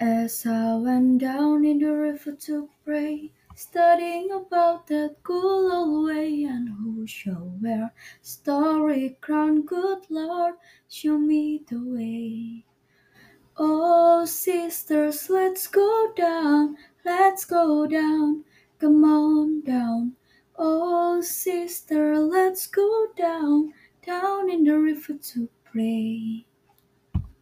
As I went down in the river to pray, studying about that cool old way, and who shall wear starry crown, good Lord, show me the way. Oh, sisters, let's go down, let's go down, come on down. Oh, sister, let's go down, down in the river to pray.